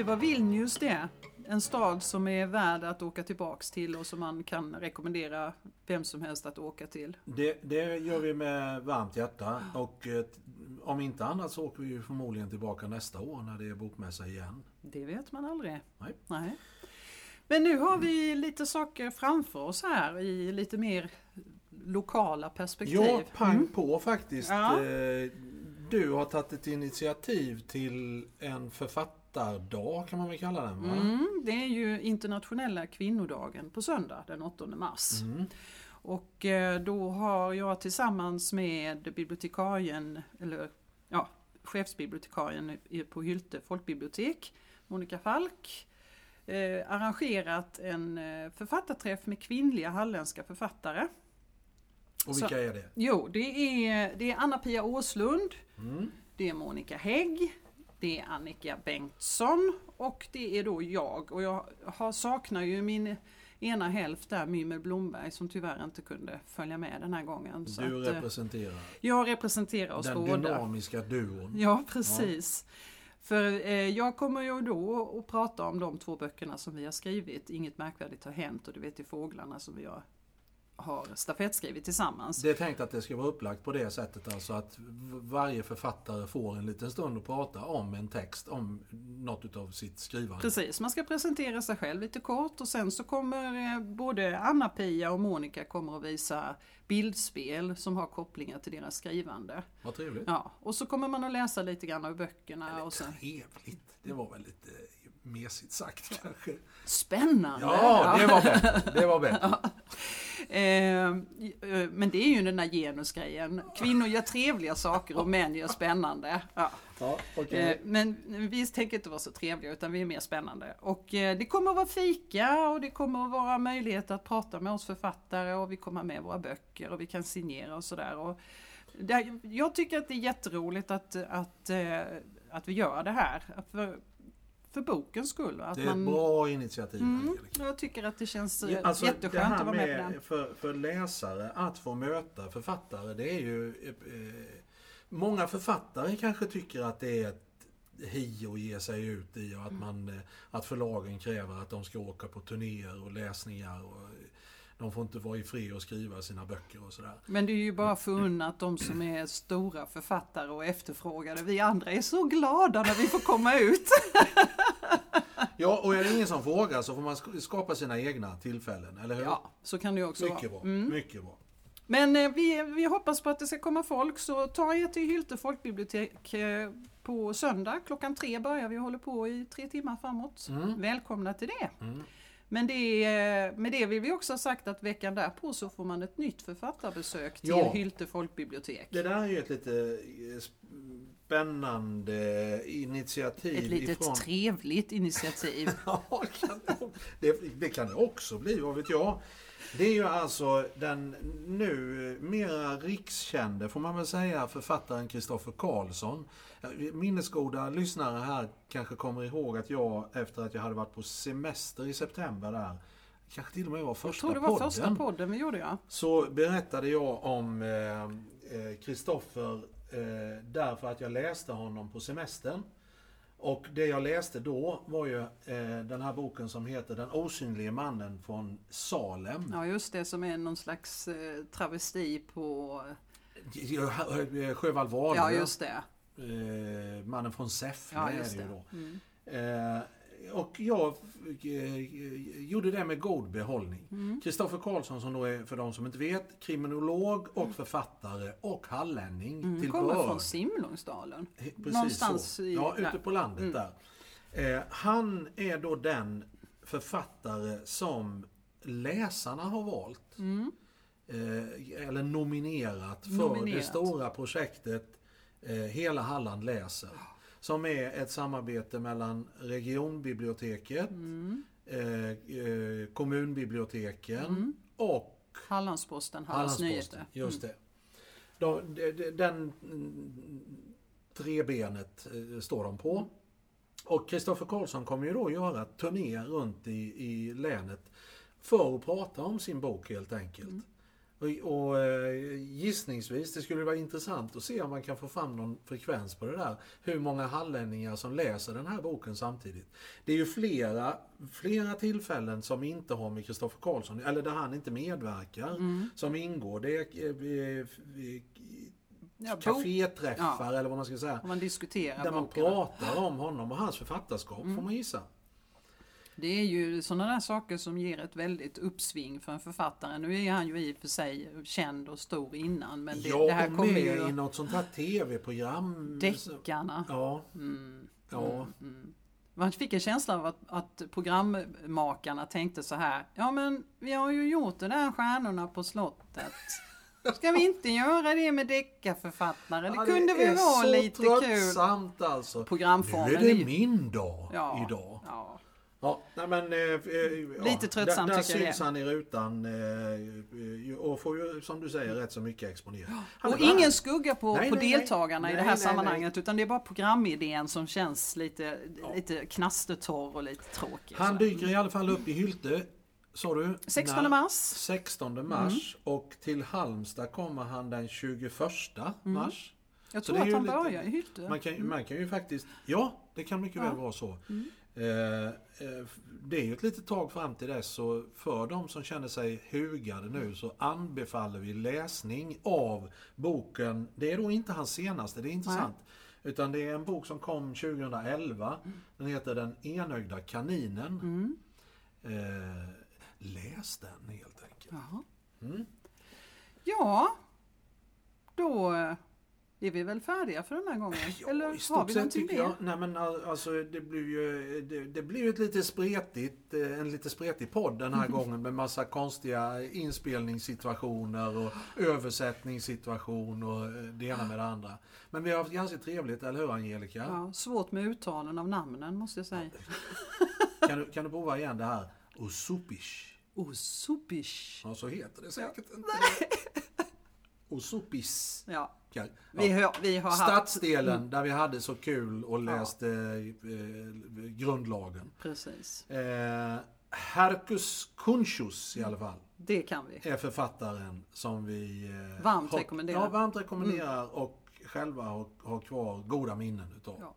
Det var Vilnius det. En stad som är värd att åka tillbaks till och som man kan rekommendera vem som helst att åka till. det, det gör vi med varmt hjärta och eh, om inte annat så åker vi förmodligen tillbaka nästa år när det är bokmässa igen. Det vet man aldrig. Nej. Men nu har vi lite saker framför oss här i lite mer lokala perspektiv. Ja, pang Mm. på faktiskt. Ja. Eh, Du har tagit ett initiativ till en författardag kan man väl kalla den va? Mm, det är ju internationella kvinnodagen på söndag den 8 mars. Mm. Och eh, då har jag tillsammans med bibliotekarien, eller ja, chefsbibliotekarien på Hylte folkbibliotek, Monica Falk, eh, arrangerat en eh, författarträff med kvinnliga halländska författare. Och Så- vilka är det? Jo, det är, det är Anna-Pia Åslund, Mm. det är Monica Hägg, det är Annika Bengtsson och det är då jag. Och jag har, saknar ju min ena hälft där, Mymel Blomberg, som tyvärr inte kunde följa med den här gången. Så Du att, eh, representerar jag representerar oss den båda. dynamiska duon. Ja, precis. För eh, jag kommer ju då att prata om de två böckerna som vi har skrivit. Inget märkvärdigt har hänt och du vet i Fåglarna som vi har, har stafettskrivit tillsammans. Det är tänkt att det ska vara upplagt på det sättet alltså att varje författare får en liten stund att prata om en text, om något utav sitt skrivande. Precis, man ska presentera sig själv lite kort och sen så kommer eh, både Anna-Pia och Monica kommer att visa bildspel som har kopplingar till deras skrivande. Vad trevligt. Ja, och så kommer man att läsa lite grann av böckerna och sen... Trevligt. Det var väl lite mesigt sagt kanske. Spännande! Ja, det var bättre. Det var bättre. Eh, eh, men det är ju den där genusgrejen. Kvinnor gör trevliga saker och män gör spännande. Ja. Ja, okej. Eh, Men vi tänker inte vara så trevliga utan vi är mer spännande. Och eh, det kommer att vara fika och det kommer att vara möjlighet att prata med oss författare och vi kommer med våra böcker och vi kan signera och sådär. Jag tycker att det är jätteroligt att, att, att vi gör det här. För, för bokens skull. Att Det är man, ett bra initiativ, mm, jag tycker att det känns Ja, alltså, jätteskönt det här att vara med på den. För, för läsare att få möta författare, det är ju... Eh, många författare kanske tycker att det är ett hi att ge sig ut i och att, Mm. man, eh, att förlagen kräver att de ska åka på turnéer och läsningar. Och, eh, de får inte vara i fred och skriva sina böcker och sådär. Men det är ju bara förunnat de som är stora författare och efterfrågade. Vi andra är så glada när vi får komma ut. Ja, och är det ingen som frågar så får man sk- skapa sina egna tillfällen, eller hur? Ja, så kan det ju också Mycket vara. bra. Mm. Mycket bra. Men eh, vi, vi hoppas på att det ska komma folk, så ta er till Hylte folkbibliotek eh, på söndag. Klockan tre börjar vi och håller på i tre timmar framåt. Mm. Välkomna till det. Mm. Men det, med det vill vi också ha sagt att veckan därpå så får man ett nytt författarbesök till Ja. Hylte folkbibliotek. Det där är ju ett lite eh, spännande initiativ. Ett litet ifrån... trevligt initiativ. Ja, det, det kan det också bli, vad vet jag. Det är ju alltså den nu mera rikskände, får man väl säga, författaren Kristoffer Karlsson. Minnesgoda lyssnare här kanske kommer ihåg att jag, efter att jag hade varit på semester i september där, kanske till och med var Jag första tror det var podden, första podden vi gjorde ja. så berättade jag om eh, Kristoffer eh, därför att jag läste honom på semestern. Och det jag läste då var ju eh, den här boken som heter Den osynlige mannen från Salem. Ja just det som är någon slags eh, travesti på... Sjöwall Wahlöö. Ja just det. eh, mannen från Säffle Ja är det ju då. Mm. Eh, och jag eh, gjorde det med god behållning. Mm. Kristoffer Karlsson som då är, för de som inte vet, kriminolog och författare och hallänning Mm. till Kommer börd. från Simlångsdalen. He- Precis någonstans så. i- Ja, ute på landet Mm. där. Eh, han är då den författare som läsarna har valt. Mm. Eh, eller nominerat för Nominerat. det stora projektet eh, Hela Halland läser. Som är ett samarbete mellan regionbiblioteket, Mm. eh, eh, kommunbiblioteken Mm. och Hallandsposten, Hallands. Nyheter. Just det. De, de, de, den mm, trebenet eh, står de på. Och Kristoffer Karlsson kommer ju då göra turné runt i, i länet för att prata om sin bok helt enkelt. Mm. Och, och eh, gissningsvis, det skulle vara intressant att se om man kan få fram någon frekvens på det där. Hur många hallänningar som läser den här boken samtidigt. Det är ju flera, flera tillfällen som inte har med Kristoffer Karlsson, eller där han inte medverkar, Mm. som ingår. Det är eh, eh, Ja, kaféträffar eller vad man ska säga. man diskuterar Där man boken. pratar om honom och hans författarskap, Mm. får man gissa. Det är ju sådana där saker som ger ett väldigt uppsving för en författare. Nu är han ju i och för sig känd och stor innan men det, ja, det här kommer ju... i något sånt här tv-program. Deckarna. Ja, Mm. ja. Mm. Man fick en känsla av att, att programmakarna tänkte så här. Ja men vi har ju gjort det där Stjärnorna på slottet. Ska vi inte göra det med deckarförfattare? Det Ja, kunde väl vara lite Det är kul. så tröttsamt alltså. Programformen Nu är det min dag Ja, idag. ja. Ja, nej men, eh, eh, Lite tröttsamt där, där tycker jag syns det. han i rutan eh, eh, och får ju som du säger rätt så mycket exponering. Och ingen skugga på, Nej, på nej, nej. deltagarna i Nej, det här sammanhanget utan det är bara programidén som känns lite, lite knastertorr och lite tråkig. Han dyker i alla fall upp i Hylte, sa du? 16 När- mars. 16 mars och till Halmstad kommer han den 21 mars. Jag tror att han lite- börjar i Hylte. Man kan, man kan ju faktiskt, ja det kan mycket väl vara så. Eh, eh, det är ju ett litet tag fram till dess så för de som känner sig hugade nu så anbefaller vi läsning av boken. Det är då inte hans senaste, det är intressant. Utan det är en bok som kom 2011. Den heter Den enögda kaninen. Mm. Eh, läs den helt enkelt. Mm. Ja, då är vi väl färdiga för den här gången? Eller i har vi någonting mer? jag. Nej men al- alltså det blir ju det, det blir ett lite spretigt, eh, en lite spretig podd den här gången med massa konstiga inspelningssituationer och översättningssituation och eh, det ena med det andra. Men vi har haft ganska trevligt, eller hur Angelica? Ja, svårt med uttalen av namnen måste jag säga. Kan, du, kan du prova igen det här? Usupish. Osupish. Ja, så heter det säkert inte. Osupis. Ja. Ja. Vi, har, vi har haft... Stadsdelen där vi hade så kul och läste eh, grundlagen. Precis, Eh, Herkus Kunchus i alla fall det kan vi. är författaren som vi eh, Varmt har, rekommenderar. Mm. Ja, varmt rekommenderar och själva har, har kvar goda minnen utav. Ja.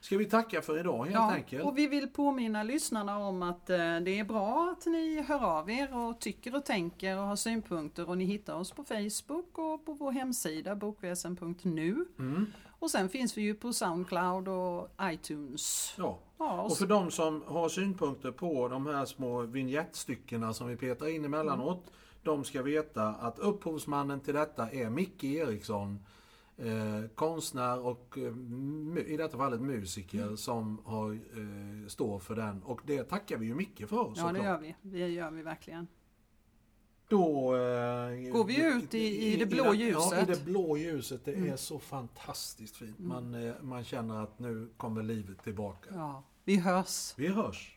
Ska vi tacka för idag helt Ja, enkelt? och vi vill påminna lyssnarna om att eh, det är bra att ni hör av er och tycker och tänker och har synpunkter och ni hittar oss på Facebook och på vår hemsida bokväsen.nu. Mm. Och sen finns vi ju på Soundcloud och iTunes. Ja. Ja, och Och för de som har synpunkter på de här små vignettstyckena som vi petar in emellanåt. De ska veta att upphovsmannen till detta är Micke Eriksson. Eh, konstnär och eh, i detta fallet musiker Mm. som har, eh, står för den. Och det tackar vi ju Micke för ja, det gör vi. Det gör vi verkligen. Då eh, Går vi ut i- i det blå Ja, ljuset. i det blå ljuset. Det Mm. är så fantastiskt fint. Man, eh, man känner att nu kommer livet tillbaka. Ja, vi hörs. Vi hörs.